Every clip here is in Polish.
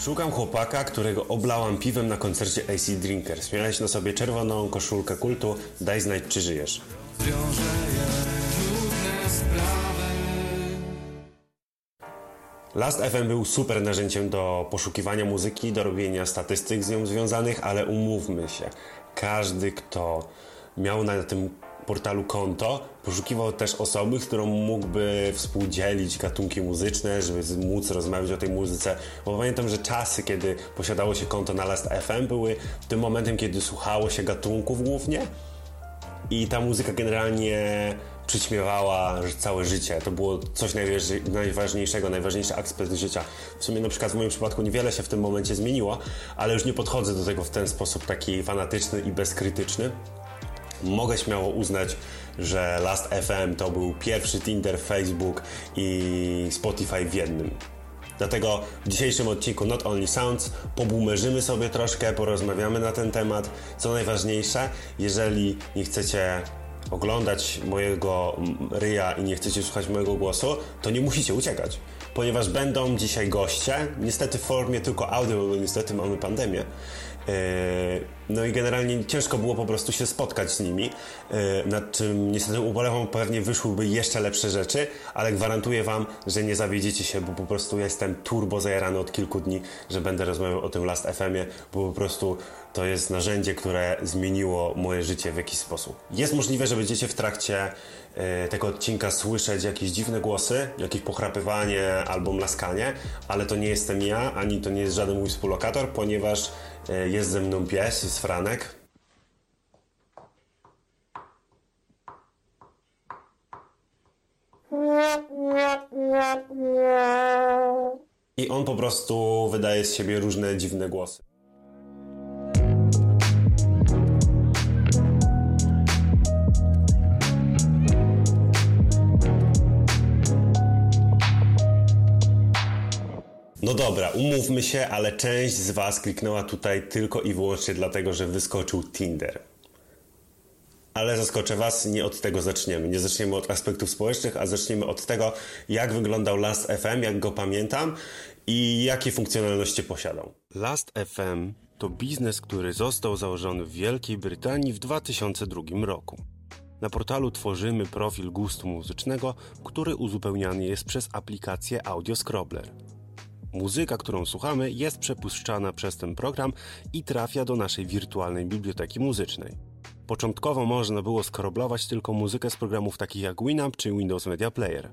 Szukam chłopaka, którego oblałam piwem na koncercie AC Drinkers. Miałeś na sobie czerwoną koszulkę kultu. Daj znać, czy żyjesz. Last FM był super narzędziem do poszukiwania muzyki, do robienia statystyk z nią związanych, ale umówmy się, każdy, kto miał na tym portalu konto, poszukiwał też osoby, z którą mógłby współdzielić gatunki muzyczne, żeby móc rozmawiać o tej muzyce. Bo pamiętam, że czasy, kiedy posiadało się konto na Last FM, były tym momentem, kiedy słuchało się gatunków głównie i ta muzyka generalnie przyćmiewała całe życie. To było coś najważniejszego, najważniejszy aspekt życia. W sumie na przykład w moim przypadku niewiele się w tym momencie zmieniło, ale już nie podchodzę do tego w ten sposób taki fanatyczny i bezkrytyczny mogę śmiało uznać, że Last FM to był pierwszy Tinder, Facebook i Spotify w jednym. Dlatego w dzisiejszym odcinku Not Only Sounds pobumerzymy sobie troszkę, porozmawiamy na ten temat. Co najważniejsze, jeżeli nie chcecie oglądać mojego ryja i nie chcecie słuchać mojego głosu, to nie musicie uciekać, ponieważ będą dzisiaj goście, niestety w formie tylko audio, bo niestety mamy pandemię. E, no i generalnie ciężko było po prostu się spotkać z nimi, e, nad czym niestety ubolewam, pewnie wyszłyby jeszcze lepsze rzeczy, ale gwarantuję Wam, że nie zawiedziecie się, bo po prostu jestem turbo zajarany od kilku dni, że będę rozmawiał o tym Last FM-ie, bo po prostu to jest narzędzie, które zmieniło moje życie w jakiś sposób. Jest możliwe, że będziecie w trakcie tego odcinka słyszeć jakieś dziwne głosy, jakieś pochrapywanie albo mlaskanie, ale to nie jestem ja, ani to nie jest żaden mój współlokator, ponieważ E, jest ze mną pies, jest Franek. I on po prostu wydaje z siebie różne dziwne głosy. No dobra, umówmy się, ale część z Was kliknęła tutaj tylko i wyłącznie dlatego, że wyskoczył Tinder. Ale zaskoczę Was, nie od tego zaczniemy. Nie zaczniemy od aspektów społecznych, a zaczniemy od tego, jak wyglądał Last FM, jak go pamiętam i jakie funkcjonalności posiadał. Last FM to biznes, który został założony w Wielkiej Brytanii w 2002 roku. Na portalu tworzymy profil gustu muzycznego, który uzupełniany jest przez aplikację Audio Scrobbler. Muzyka, którą słuchamy, jest przepuszczana przez ten program i trafia do naszej wirtualnej biblioteki muzycznej. Początkowo można było skroblować tylko muzykę z programów takich jak Winamp czy Windows Media Player.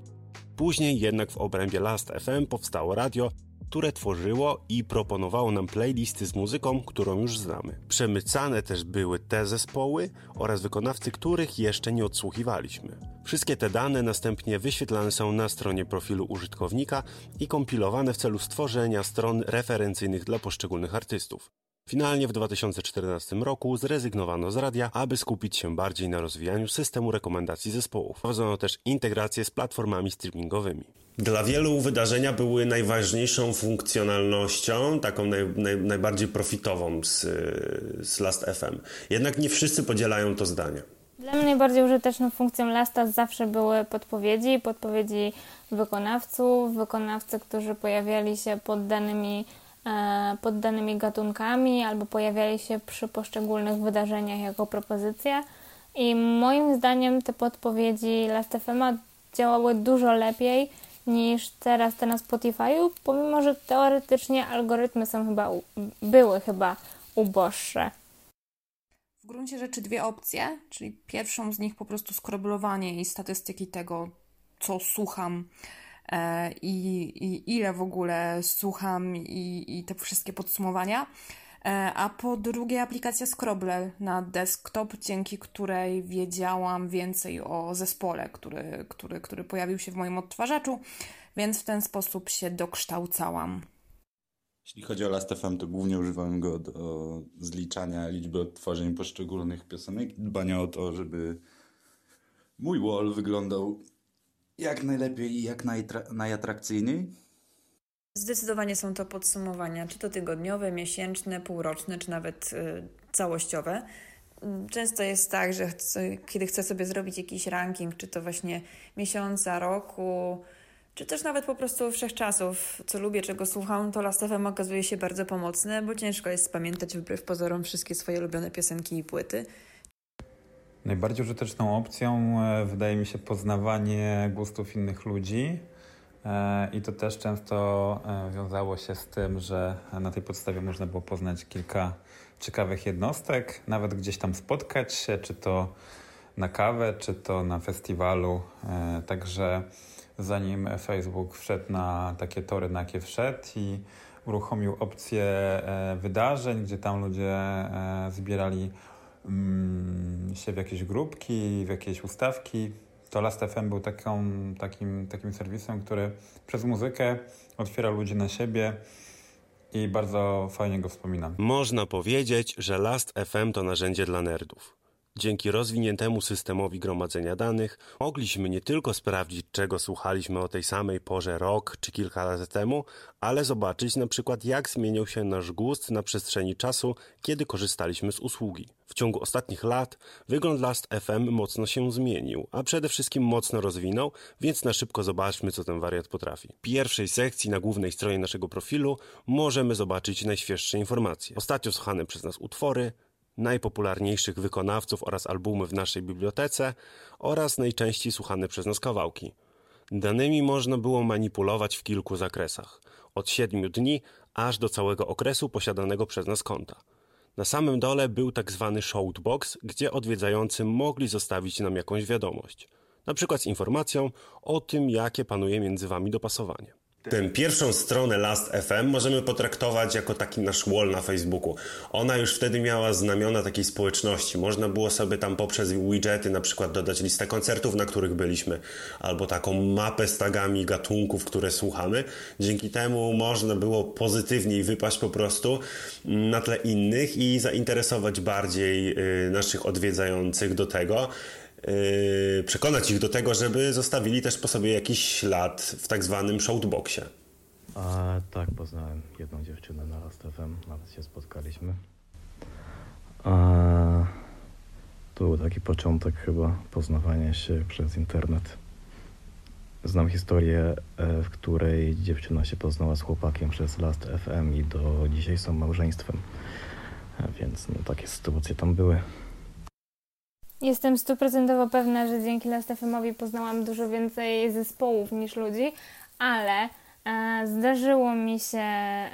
Później jednak w obrębie Last FM powstało radio, które tworzyło i proponowało nam playlisty z muzyką, którą już znamy. Przemycane też były te zespoły oraz wykonawcy, których jeszcze nie odsłuchiwaliśmy. Wszystkie te dane następnie wyświetlane są na stronie profilu użytkownika i kompilowane w celu stworzenia stron referencyjnych dla poszczególnych artystów. Finalnie w 2014 roku zrezygnowano z radia, aby skupić się bardziej na rozwijaniu systemu rekomendacji zespołów. Prowadzono też integrację z platformami streamingowymi. Dla wielu wydarzenia były najważniejszą funkcjonalnością, taką naj, naj, najbardziej profitową z, z Last FM. Jednak nie wszyscy podzielają to zdanie. Dla mnie najbardziej użyteczną funkcją Lasta zawsze były podpowiedzi, podpowiedzi wykonawców, wykonawcy, którzy pojawiali się pod danymi E, pod danymi gatunkami albo pojawiali się przy poszczególnych wydarzeniach jako propozycja. I moim zdaniem te podpowiedzi Last.fm działały dużo lepiej niż teraz te na Spotify'u, pomimo że teoretycznie algorytmy są chyba, były chyba uboższe. W gruncie rzeczy dwie opcje, czyli pierwszą z nich po prostu skroblowanie i statystyki tego, co słucham E, i, i ile w ogóle słucham i, i te wszystkie podsumowania. E, a po drugie aplikacja Scrobble na desktop, dzięki której wiedziałam więcej o zespole, który, który, który pojawił się w moim odtwarzaczu, więc w ten sposób się dokształcałam. Jeśli chodzi o Last.fm, to głównie używałem go do zliczania liczby odtworzeń poszczególnych piosenek dbania o to, żeby mój wall wyglądał jak najlepiej i jak najatrakcyjniej? Zdecydowanie są to podsumowania, czy to tygodniowe, miesięczne, półroczne, czy nawet y, całościowe. Często jest tak, że chcę, kiedy chcę sobie zrobić jakiś ranking, czy to właśnie miesiąca, roku, czy też nawet po prostu wszechczasów, co lubię, czego słucham, to Last FM okazuje się bardzo pomocne, bo ciężko jest pamiętać wbrew pozorom wszystkie swoje ulubione piosenki i płyty. Najbardziej użyteczną opcją e, wydaje mi się poznawanie gustów innych ludzi. E, I to też często e, wiązało się z tym, że na tej podstawie można było poznać kilka ciekawych jednostek, nawet gdzieś tam spotkać się, czy to na kawę, czy to na festiwalu. Także zanim Facebook wszedł na takie tory, na jakie wszedł i uruchomił opcję wydarzeń, gdzie tam ludzie zbierali Mm, się w jakieś grupki, w jakieś ustawki. To Last FM był taką, takim, takim serwisem, który przez muzykę otwiera ludzi na siebie i bardzo fajnie go wspominam. Można powiedzieć, że Last FM to narzędzie dla nerdów. Dzięki rozwiniętemu systemowi gromadzenia danych mogliśmy nie tylko sprawdzić, czego słuchaliśmy o tej samej porze rok czy kilka lat temu, ale zobaczyć na przykład, jak zmienił się nasz gust na przestrzeni czasu, kiedy korzystaliśmy z usługi. W ciągu ostatnich lat wygląd Last FM mocno się zmienił, a przede wszystkim mocno rozwinął, więc na szybko zobaczmy, co ten wariat potrafi. W pierwszej sekcji na głównej stronie naszego profilu możemy zobaczyć najświeższe informacje. Ostatnio słuchane przez nas utwory, najpopularniejszych wykonawców oraz albumy w naszej bibliotece oraz najczęściej słuchane przez nas kawałki. Danymi można było manipulować w kilku zakresach, od 7 dni aż do całego okresu posiadanego przez nas konta. Na samym dole był tak zwany shoutbox, gdzie odwiedzający mogli zostawić nam jakąś wiadomość, na przykład z informacją o tym, jakie panuje między wami dopasowanie. Tę pierwszą stronę Last FM możemy potraktować jako taki nasz wall na Facebooku. Ona już wtedy miała znamiona takiej społeczności. Można było sobie tam poprzez widgety na przykład dodać listę koncertów, na których byliśmy, albo taką mapę z tagami gatunków, które słuchamy. Dzięki temu można było pozytywniej wypaść po prostu na tle innych i zainteresować bardziej y, naszych odwiedzających do tego, przekonać ich do tego, żeby zostawili też po sobie jakiś ślad w tak zwanym shoutboxie. A, tak, poznałem jedną dziewczynę na Last FM, nawet się spotkaliśmy. A, to był taki początek chyba poznawania się przez internet. Znam historię, e, w której dziewczyna się poznała z chłopakiem przez Last FM i do dzisiaj są małżeństwem. E, więc no, takie sytuacje tam były. Jestem stuprocentowo pewna, że dzięki Last.fm-owi poznałam dużo więcej zespołów niż ludzi, ale e, zdarzyło, mi się,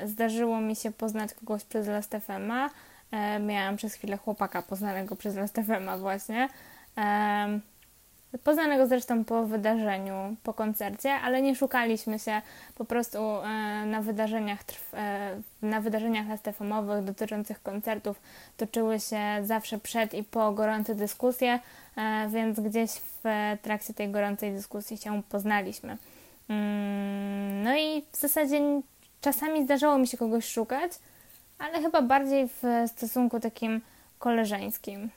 zdarzyło mi się poznać kogoś przez Last.fm-a. E, miałam przez chwilę chłopaka poznanego przez Last.fm-a właśnie. E, Poznanego zresztą po wydarzeniu, po koncercie, ale nie szukaliśmy się po prostu e, na wydarzeniach, e, na wydarzeniach STFM-owych dotyczących koncertów toczyły się zawsze przed i po gorące dyskusje, e, więc gdzieś w trakcie tej gorącej dyskusji się poznaliśmy. Mm, no i w zasadzie czasami zdarzało mi się kogoś szukać, ale chyba bardziej w stosunku takim koleżeńskim.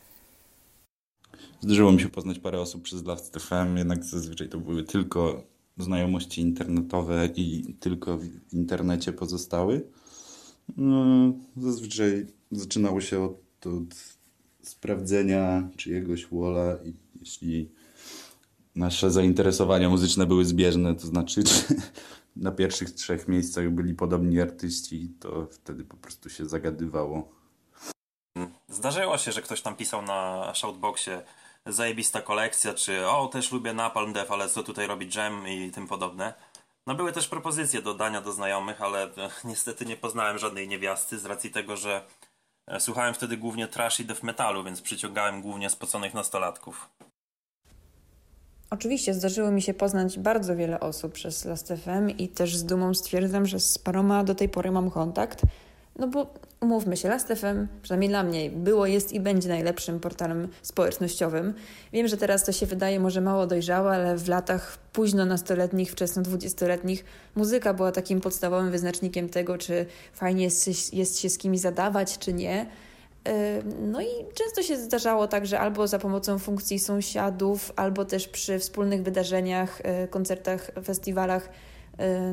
Zdarzyło mi się poznać parę osób przez Last FM, jednak zazwyczaj to były tylko znajomości internetowe i tylko w internecie pozostały. No, zazwyczaj zaczynało się od, od sprawdzenia czyjegoś wola i jeśli nasze zainteresowania muzyczne były zbieżne, to znaczy, czy na pierwszych trzech miejscach byli podobni artyści, to wtedy po prostu się zagadywało. Zdarzyło się, że ktoś tam pisał na shoutboxie zajebista kolekcja, czy o, też lubię Napalm Death, ale co tutaj robi Jam i tym podobne. No były też propozycje dodania do znajomych, ale e, niestety nie poznałem żadnej niewiasty z racji tego, że e, słuchałem wtedy głównie trash i death metalu, więc przyciągałem głównie spoconych nastolatków. Oczywiście zdarzyło mi się poznać bardzo wiele osób przez Last.fm i też z dumą stwierdzam, że z paroma do tej pory mam kontakt. No bo umówmy się, Last.fm, przynajmniej dla mnie, było, jest i będzie najlepszym portalem społecznościowym. Wiem, że teraz to się wydaje może mało dojrzałe, ale w latach późno nastoletnich, wczesno dwudziestoletnich muzyka była takim podstawowym wyznacznikiem tego, czy fajnie jest, jest się z kimś zadawać, czy nie. No i często się zdarzało tak, że albo za pomocą funkcji sąsiadów, albo też przy wspólnych wydarzeniach, e, koncertach, festiwalach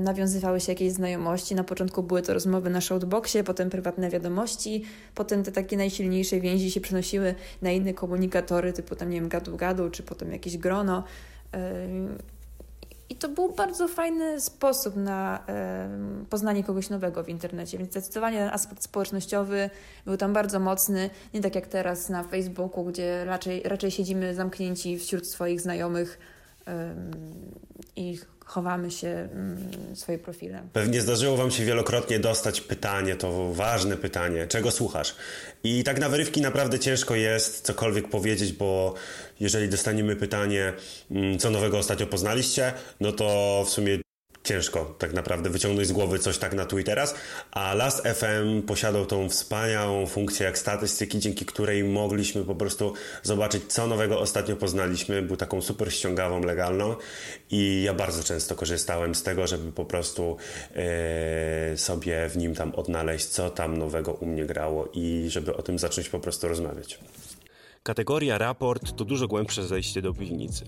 nawiązywały się jakieś znajomości. Na początku były to rozmowy na shoutboxie, potem prywatne wiadomości, potem te takie najsilniejsze więzi się przenosiły na inne komunikatory, typu tam, nie wiem, gadu-gadu, czy potem jakieś grono. Y, I to był bardzo fajny sposób na poznanie kogoś nowego w internecie, więc zdecydowanie ten aspekt społecznościowy był tam bardzo mocny, nie tak jak teraz na Facebooku, gdzie raczej, raczej siedzimy zamknięci wśród swoich znajomych i chowamy się mm, swoje profile. Pewnie zdarzyło Wam się wielokrotnie dostać pytanie, to ważne pytanie, czego słuchasz? I tak na wyrywki naprawdę ciężko jest cokolwiek powiedzieć, bo jeżeli dostaniemy pytanie, mm, co nowego ostatnio poznaliście, no to w sumie ciężko tak naprawdę wyciągnąć z głowy coś tak na tu i teraz, a Last FM posiadał tą wspaniałą funkcję jak statystyki, dzięki której mogliśmy po prostu zobaczyć, co nowego ostatnio poznaliśmy. Był taką super ściągawą, legalną i ja bardzo często korzystałem z tego, żeby po prostu e, sobie w nim tam odnaleźć, co tam nowego u mnie grało i żeby o tym zacząć po prostu rozmawiać. Kategoria raport to dużo głębsze zejście do piwnicy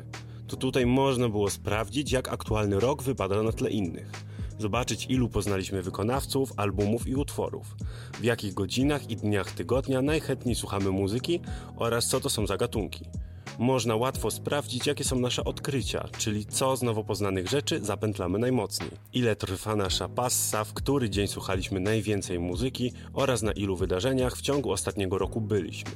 to tutaj można było sprawdzić, jak aktualny rok wypada na tle innych. Zobaczyć, ilu poznaliśmy wykonawców, albumów i utworów, w jakich godzinach i dniach tygodnia najchętniej słuchamy muzyki oraz co to są za gatunki. Można łatwo sprawdzić, jakie są nasze odkrycia, czyli co z nowo poznanych rzeczy zapętlamy najmocniej. Ile trwa nasza passa, w który dzień słuchaliśmy najwięcej muzyki oraz na ilu wydarzeniach w ciągu ostatniego roku byliśmy.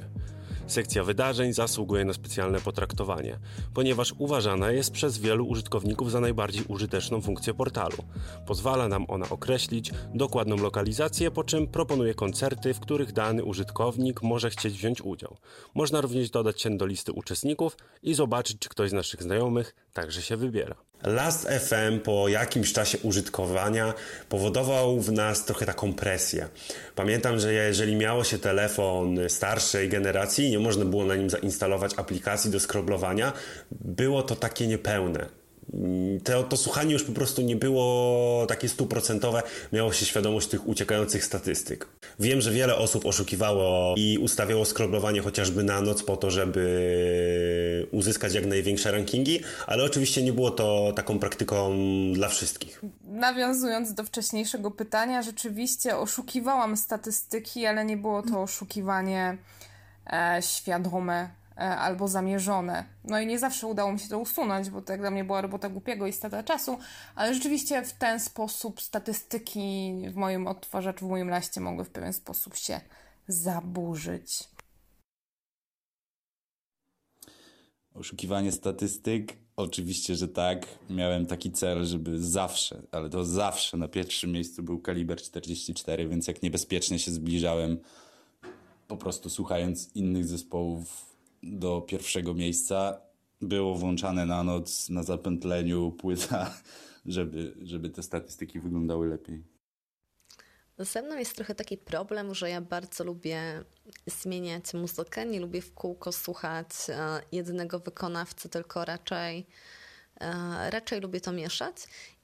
Sekcja wydarzeń zasługuje na specjalne potraktowanie, ponieważ uważana jest przez wielu użytkowników za najbardziej użyteczną funkcję portalu. Pozwala nam ona określić dokładną lokalizację, po czym proponuje koncerty, w których dany użytkownik może chcieć wziąć udział. Można również dodać się do listy uczestników i zobaczyć, czy ktoś z naszych znajomych także się wybiera. Last FM po jakimś czasie użytkowania powodował w nas trochę taką presję. Pamiętam, że jeżeli miało się telefon starszej generacji, nie można było na nim zainstalować aplikacji do skroblowania, było to takie niepełne to, to słuchanie już po prostu nie było takie stuprocentowe, miało się świadomość tych uciekających statystyk. Wiem, że wiele osób oszukiwało i ustawiało skroblowanie chociażby na noc po to, żeby uzyskać jak największe rankingi, ale oczywiście nie było to taką praktyką dla wszystkich. Nawiązując do wcześniejszego pytania, rzeczywiście oszukiwałam statystyki, ale nie było to oszukiwanie e, świadome albo zamierzone. No i nie zawsze udało mi się to usunąć, bo to jak dla mnie była robota głupiego i strata czasu, ale rzeczywiście w ten sposób statystyki w moim odtwarzaczu, w moim laście mogły w pewien sposób się zaburzyć. Oszukiwanie statystyk? Oczywiście, że tak. Miałem taki cel, żeby zawsze, ale to zawsze na pierwszym miejscu był kaliber 44, więc jak niebezpiecznie się zbliżałem, po prostu słuchając innych zespołów do pierwszego miejsca. Było włączane na noc na zapętleniu płyta, żeby, żeby te statystyki wyglądały lepiej. Ze mną jest trochę taki problem, że ja bardzo lubię zmieniać muzykę. Nie lubię w kółko słuchać e, jednego wykonawcy, tylko raczej, e, raczej lubię to mieszać.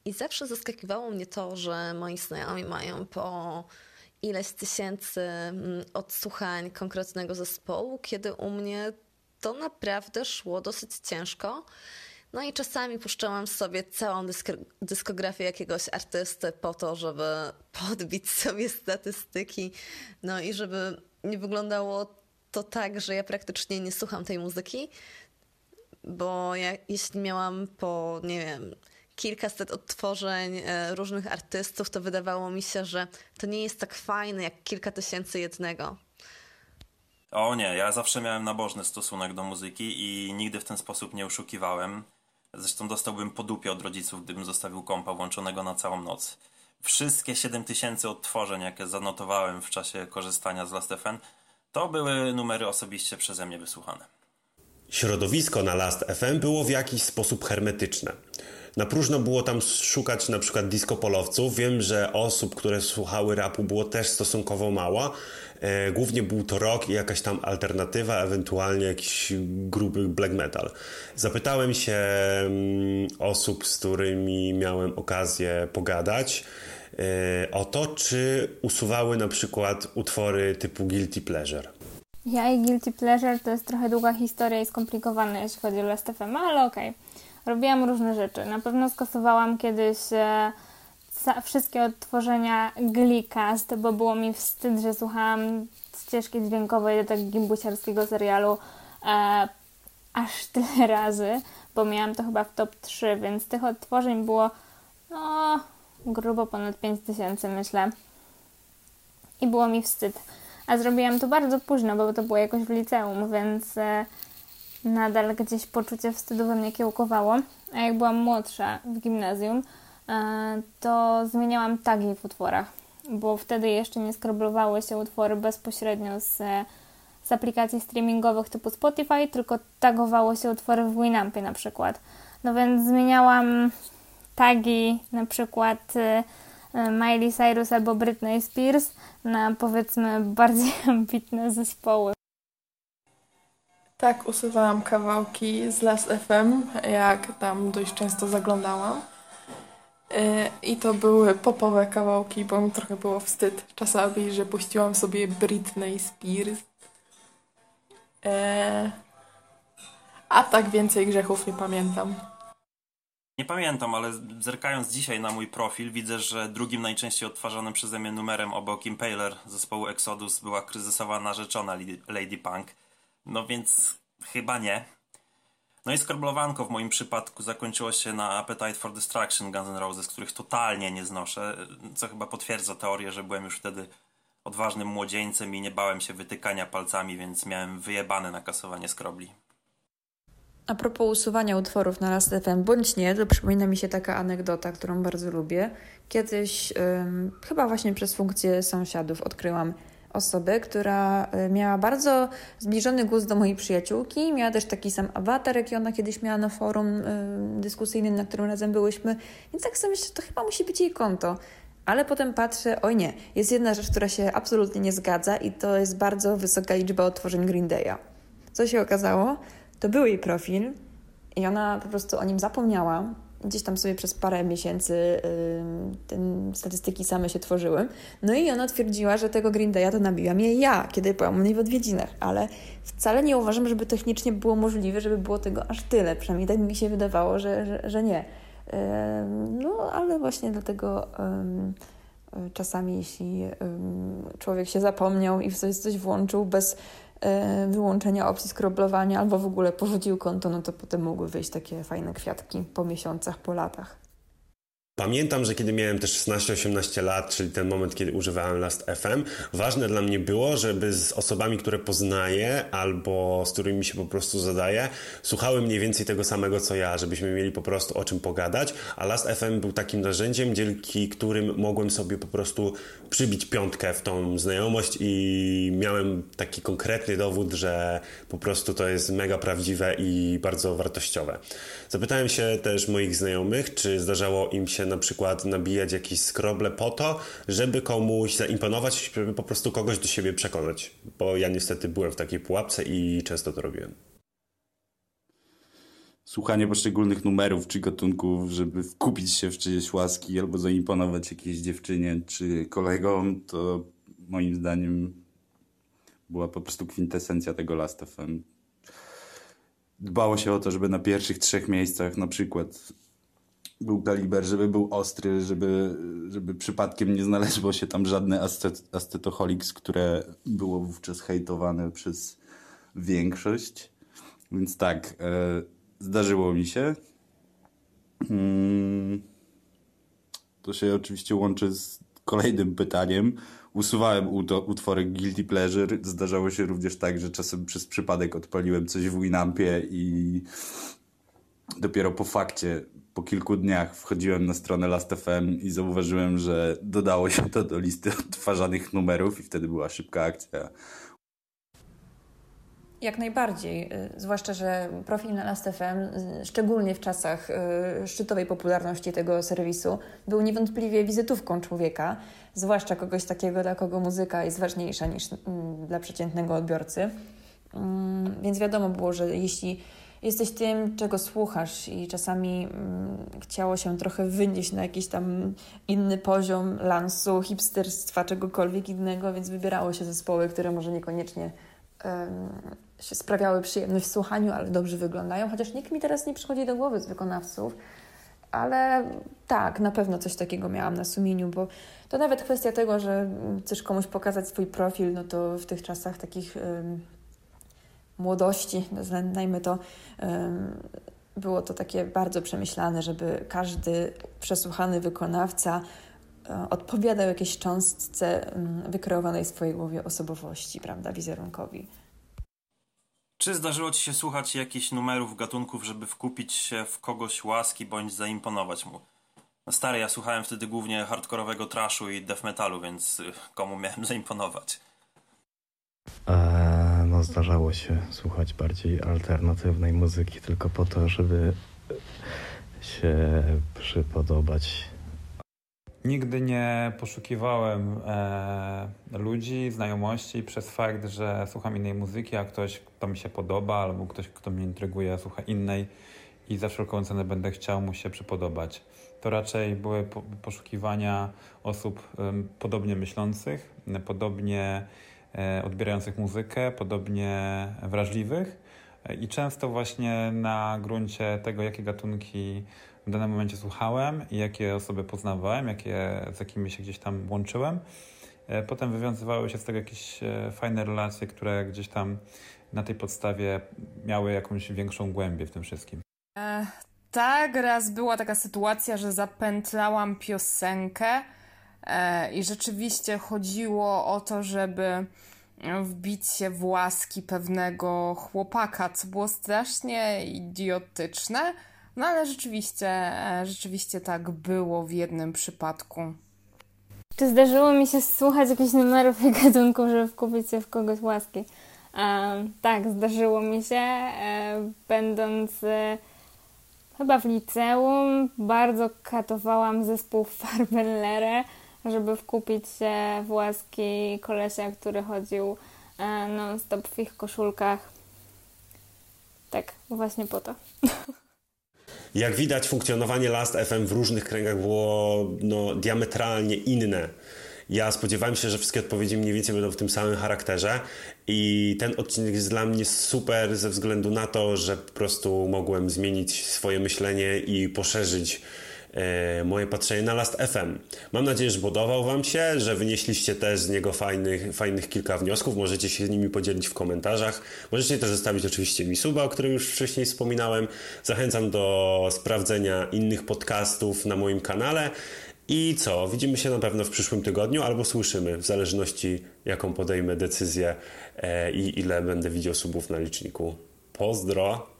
I zawsze zaskakiwało mnie to, że moi znajomi mają po ileś tysięcy mm, odsłuchań konkretnego zespołu, kiedy u mnie to naprawdę szło dosyć ciężko. No i czasami puszczałam sobie całą dyskografię jakiegoś artysty po to, żeby podbić sobie statystyki, no i żeby nie wyglądało to tak, że ja praktycznie nie słucham tej muzyki, bo ja, jeśli miałam po, nie wiem, kilkaset odtworzeń e, różnych artystów, to wydawało mi się, że to nie jest tak fajne jak kilka tysięcy jednego. O nie, ja zawsze miałem nabożny stosunek do muzyki i nigdy w ten sposób nie oszukiwałem. Zresztą dostałbym po dupie od rodziców, gdybym zostawił kompa włączonego na całą noc. Wszystkie 7000 odtworzeń, jakie zanotowałem w czasie korzystania z Last.fm, to były numery osobiście przeze mnie wysłuchane. Środowisko na Last.fm było w jakiś sposób hermetyczne. Na próżno było tam szukać na przykład disco-polowców. Wiem, że osób, które słuchały rapu było też stosunkowo mało. E, głównie był to rock i jakaś tam alternatywa, ewentualnie jakiś gruby black metal. Zapytałem się mm, osób, z którymi miałem okazję pogadać e, o to, czy usuwały na przykład utwory typu Guilty Pleasure. Ja i Guilty Pleasure to jest trochę długa historia i skomplikowana, jeśli chodzi o Last FM, ale okej. Okay robiłam różne rzeczy. Na pewno skasowałam kiedyś e, wszystkie odtworzenia Glicast, bo było mi wstyd, że słuchałam ścieżki dźwiękowej do tego gimbusiarskiego serialu e, aż tyle razy. bo miałam to chyba w top 3, więc tych odtworzeń było no, grubo ponad 5000 myślę. I było mi wstyd. A zrobiłam to bardzo późno, bo to było jakoś w liceum, więc e, nadal gdzieś poczucie wstydu we mnie kiełkowało. A jak byłam młodsza w gimnazjum, e, to zmieniałam tagi w utworach, bo wtedy jeszcze nie skroblowały się utwory bezpośrednio z, z aplikacji streamingowych typu Spotify, tylko tagowało się utwory w Winampie na przykład. No więc zmieniałam tagi na przykład e, Miley Cyrus albo Britney Spears na powiedzmy bardziej ambitne zespoły. Tak, usuwałam kawałki z Last FM, jak tam dość często zaglądałam. E, I to były popowe kawałki, bo mi trochę było wstyd czasami, że puściłam sobie Britney Spears. E, a tak więcej grzechów nie pamiętam. Nie pamiętam, ale zerkając dzisiaj na mój profil, widzę, że drugim najczęściej odtwarzanym przeze mnie numerem obok Impaler zespołu Exodus była kryzysowa narzeczona Lady Punk. No więc chyba nie. No i skroblowanko w moim przypadku zakończyło się na Appetite for Destruction Guns N' Roses, których totalnie nie znoszę, co chyba potwierdza teorię, że byłem już wtedy odważnym młodzieńcem i nie bałem się wytykania palcami, więc miałem wyjebane na kasowanie skrobli. A propos usuwania utworów na Last FM bądź nie, to przypomina mi się taka anegdota, którą bardzo lubię. Kiedyś, ym, chyba właśnie przez funkcję sąsiadów, odkryłam osobę, która y, miała bardzo zbliżony gust do mojej przyjaciółki. Miała też taki sam awatar, jaki ona kiedyś miała na forum y, dyskusyjnym, na którym razem byłyśmy. Więc tak sobie myślę, to chyba musi być jej konto. Ale potem patrzę, oj nie, jest jedna rzecz, która się absolutnie nie zgadza i to jest bardzo wysoka liczba otworzeń Green Day'a. Co się okazało? To był jej profil i ona po prostu o nim zapomniała. Gdzieś tam sobie przez parę miesięcy ten, statystyki same się tworzyły. No i ona twierdziła, że tego Green Day'a to nabiłam jej ja, kiedy byłam u niej w odwiedzinach, ale wcale nie uważam, żeby technicznie było możliwe, żeby było tego aż tyle. Przynajmniej tak mi się wydawało, że, że, że nie. No, ale właśnie dlatego czasami, jeśli człowiek się zapomniał i coś, coś włączył bez wyłączenia opcji skroblowania albo w ogóle porzucił konto, no to potem mogły wyjść takie fajne kwiatki po miesiącach, po latach. Pamiętam, że kiedy miałem też 16-18 lat, czyli ten moment, kiedy używałem Last FM, ważne dla mnie było, żeby z osobami, które poznaję albo z którymi się po prostu zadaję, słuchały mniej więcej tego samego co ja, żebyśmy mieli po prostu o czym pogadać, a Last FM był takim narzędziem, dzięki którym mogłem sobie po prostu przybić piątkę w tą znajomość i miałem taki konkretny dowód, że po prostu to jest mega prawdziwe i bardzo wartościowe. Zapytałem się też moich znajomych, czy zdarzało im się na przykład nabijać jakieś skroble po to, żeby komuś zaimponować, żeby po prostu kogoś do siebie przekonać. Bo ja niestety byłem w takiej pułapce i często to robiłem. Słuchanie poszczególnych numerów czy gatunków, żeby wkupić się w czyjeś łaski albo zaimponować jakiejś dziewczynie czy kolegom, to moim zdaniem była po prostu kwintesencja tego Last FM. Dbało się o to, żeby na pierwszych trzech miejscach na przykład był kaliber, żeby był ostry, żeby, żeby przypadkiem nie znalazło się tam żadne astet, które było wówczas hejtowane przez większość. Więc tak, e, zdarzyło mi się. Hmm, to się oczywiście łączy z kolejnym pytaniem. Usuwałem utwory Guilty Pleasure. Zdarzało się również tak, że czasem przez przypadek odpaliłem coś w Winampie i dopiero po fakcie po kilku dniach wchodziłem na stronę Last.fm i zauważyłem, że dodało się to do listy odtwarzanych numerów i wtedy była szybka akcja. Jak najbardziej, y, zwłaszcza, że profil na Last.fm, y, szczególnie w czasach y, szczytowej popularności tego serwisu, był niewątpliwie wizytówką człowieka, zwłaszcza kogoś takiego, dla kogo muzyka jest ważniejsza niż mm, dla przeciętnego odbiorcy. Mm, więc wiadomo było, że jeśli jesteś tym, czego słuchasz i czasami mm, chciało się trochę wynieść na jakiś tam inny poziom lansu, hipsterstwa, czegokolwiek innego, więc wybierało się zespoły, które może niekoniecznie się sprawiały przyjemność w słuchaniu, ale dobrze wyglądają, chociaż nikt mi teraz nie przychodzi do głowy z wykonawców, ale tak, na pewno coś takiego miałam na sumieniu, bo to nawet kwestia tego, że chcesz komuś pokazać swój profil, no to w tych czasach takich młodości, nazwijmy to, było to takie bardzo przemyślane, żeby każdy przesłuchany wykonawca e, odpowiadał jakiejś cząstce wykreowanej w swojej głowie osobowości, prawda, wizerunkowi. Czy zdarzyło ci się słuchać jakichś numerów, gatunków, żeby wkupić się w kogoś łaski bądź zaimponować mu? No stary, ja słuchałem wtedy głównie hardkorowego trashu i death metalu, więc komu miałem zaimponować? Eee, zdarzało się słuchać bardziej alternatywnej muzyki tylko po to, żeby się przypodobać. Nigdy nie poszukiwałem e, ludzi, znajomości przez fakt, że słucham innej muzyki, a ktoś, kto mi się podoba, albo ktoś, kto mnie intryguje, słucha innej i za wszelką cenę będę chciał mu się przypodobać. To raczej były po, poszukiwania osób podobnie myślących, podobnie odbierających muzykę, podobnie wrażliwych e, i często właśnie na gruncie tego, jakie gatunki w danym momencie słuchałem i jakie osoby poznawałem, jakie, z jakimi się gdzieś tam łączyłem. E, potem wywiązywały się z tego jakieś e, fajne relacje, które gdzieś tam na tej podstawie miały jakąś większą głębię w tym wszystkim. E, tak, raz była taka sytuacja, że zapętlałam piosenkę e, i rzeczywiście chodziło o to, żeby wbić się w łaski pewnego chłopaka, co było strasznie idiotyczne, no ale rzeczywiście, e, rzeczywiście tak było w jednym przypadku. Czy zdarzyło mi się słuchać jakichś numerów i gatunków, żeby wkupić się w kogoś łaski? Tak, zdarzyło mi się, e, będąc e, chyba w liceum, bardzo katowałam zespół Farbenlere, żeby wkupić się w łaski kolesia, który chodził e, non-stop w ich koszulkach. Tak, właśnie po to. Jak widać, funkcjonowanie Last FM w różnych kręgach było no, diametralnie inne. Ja spodziewałem się, że wszystkie odpowiedzi mniej więcej będą w tym samym charakterze i ten odcinek jest dla mnie super ze względu na to, że po prostu mogłem zmienić swoje myślenie i poszerzyć moje patrzenie na Last FM. Mam nadzieję, że podobał Wam się, że wynieśliście też z niego fajnych, fajnych kilka wniosków. Możecie się z nimi podzielić w komentarzach. Możecie też zostawić oczywiście mi suba, o którym już wcześniej wspominałem. Zachęcam do sprawdzenia innych podcastów na moim kanale. I co? Widzimy się na pewno w przyszłym tygodniu albo słyszymy, w zależności jaką podejmę decyzję e, i ile będę widział subów na liczniku. Pozdro!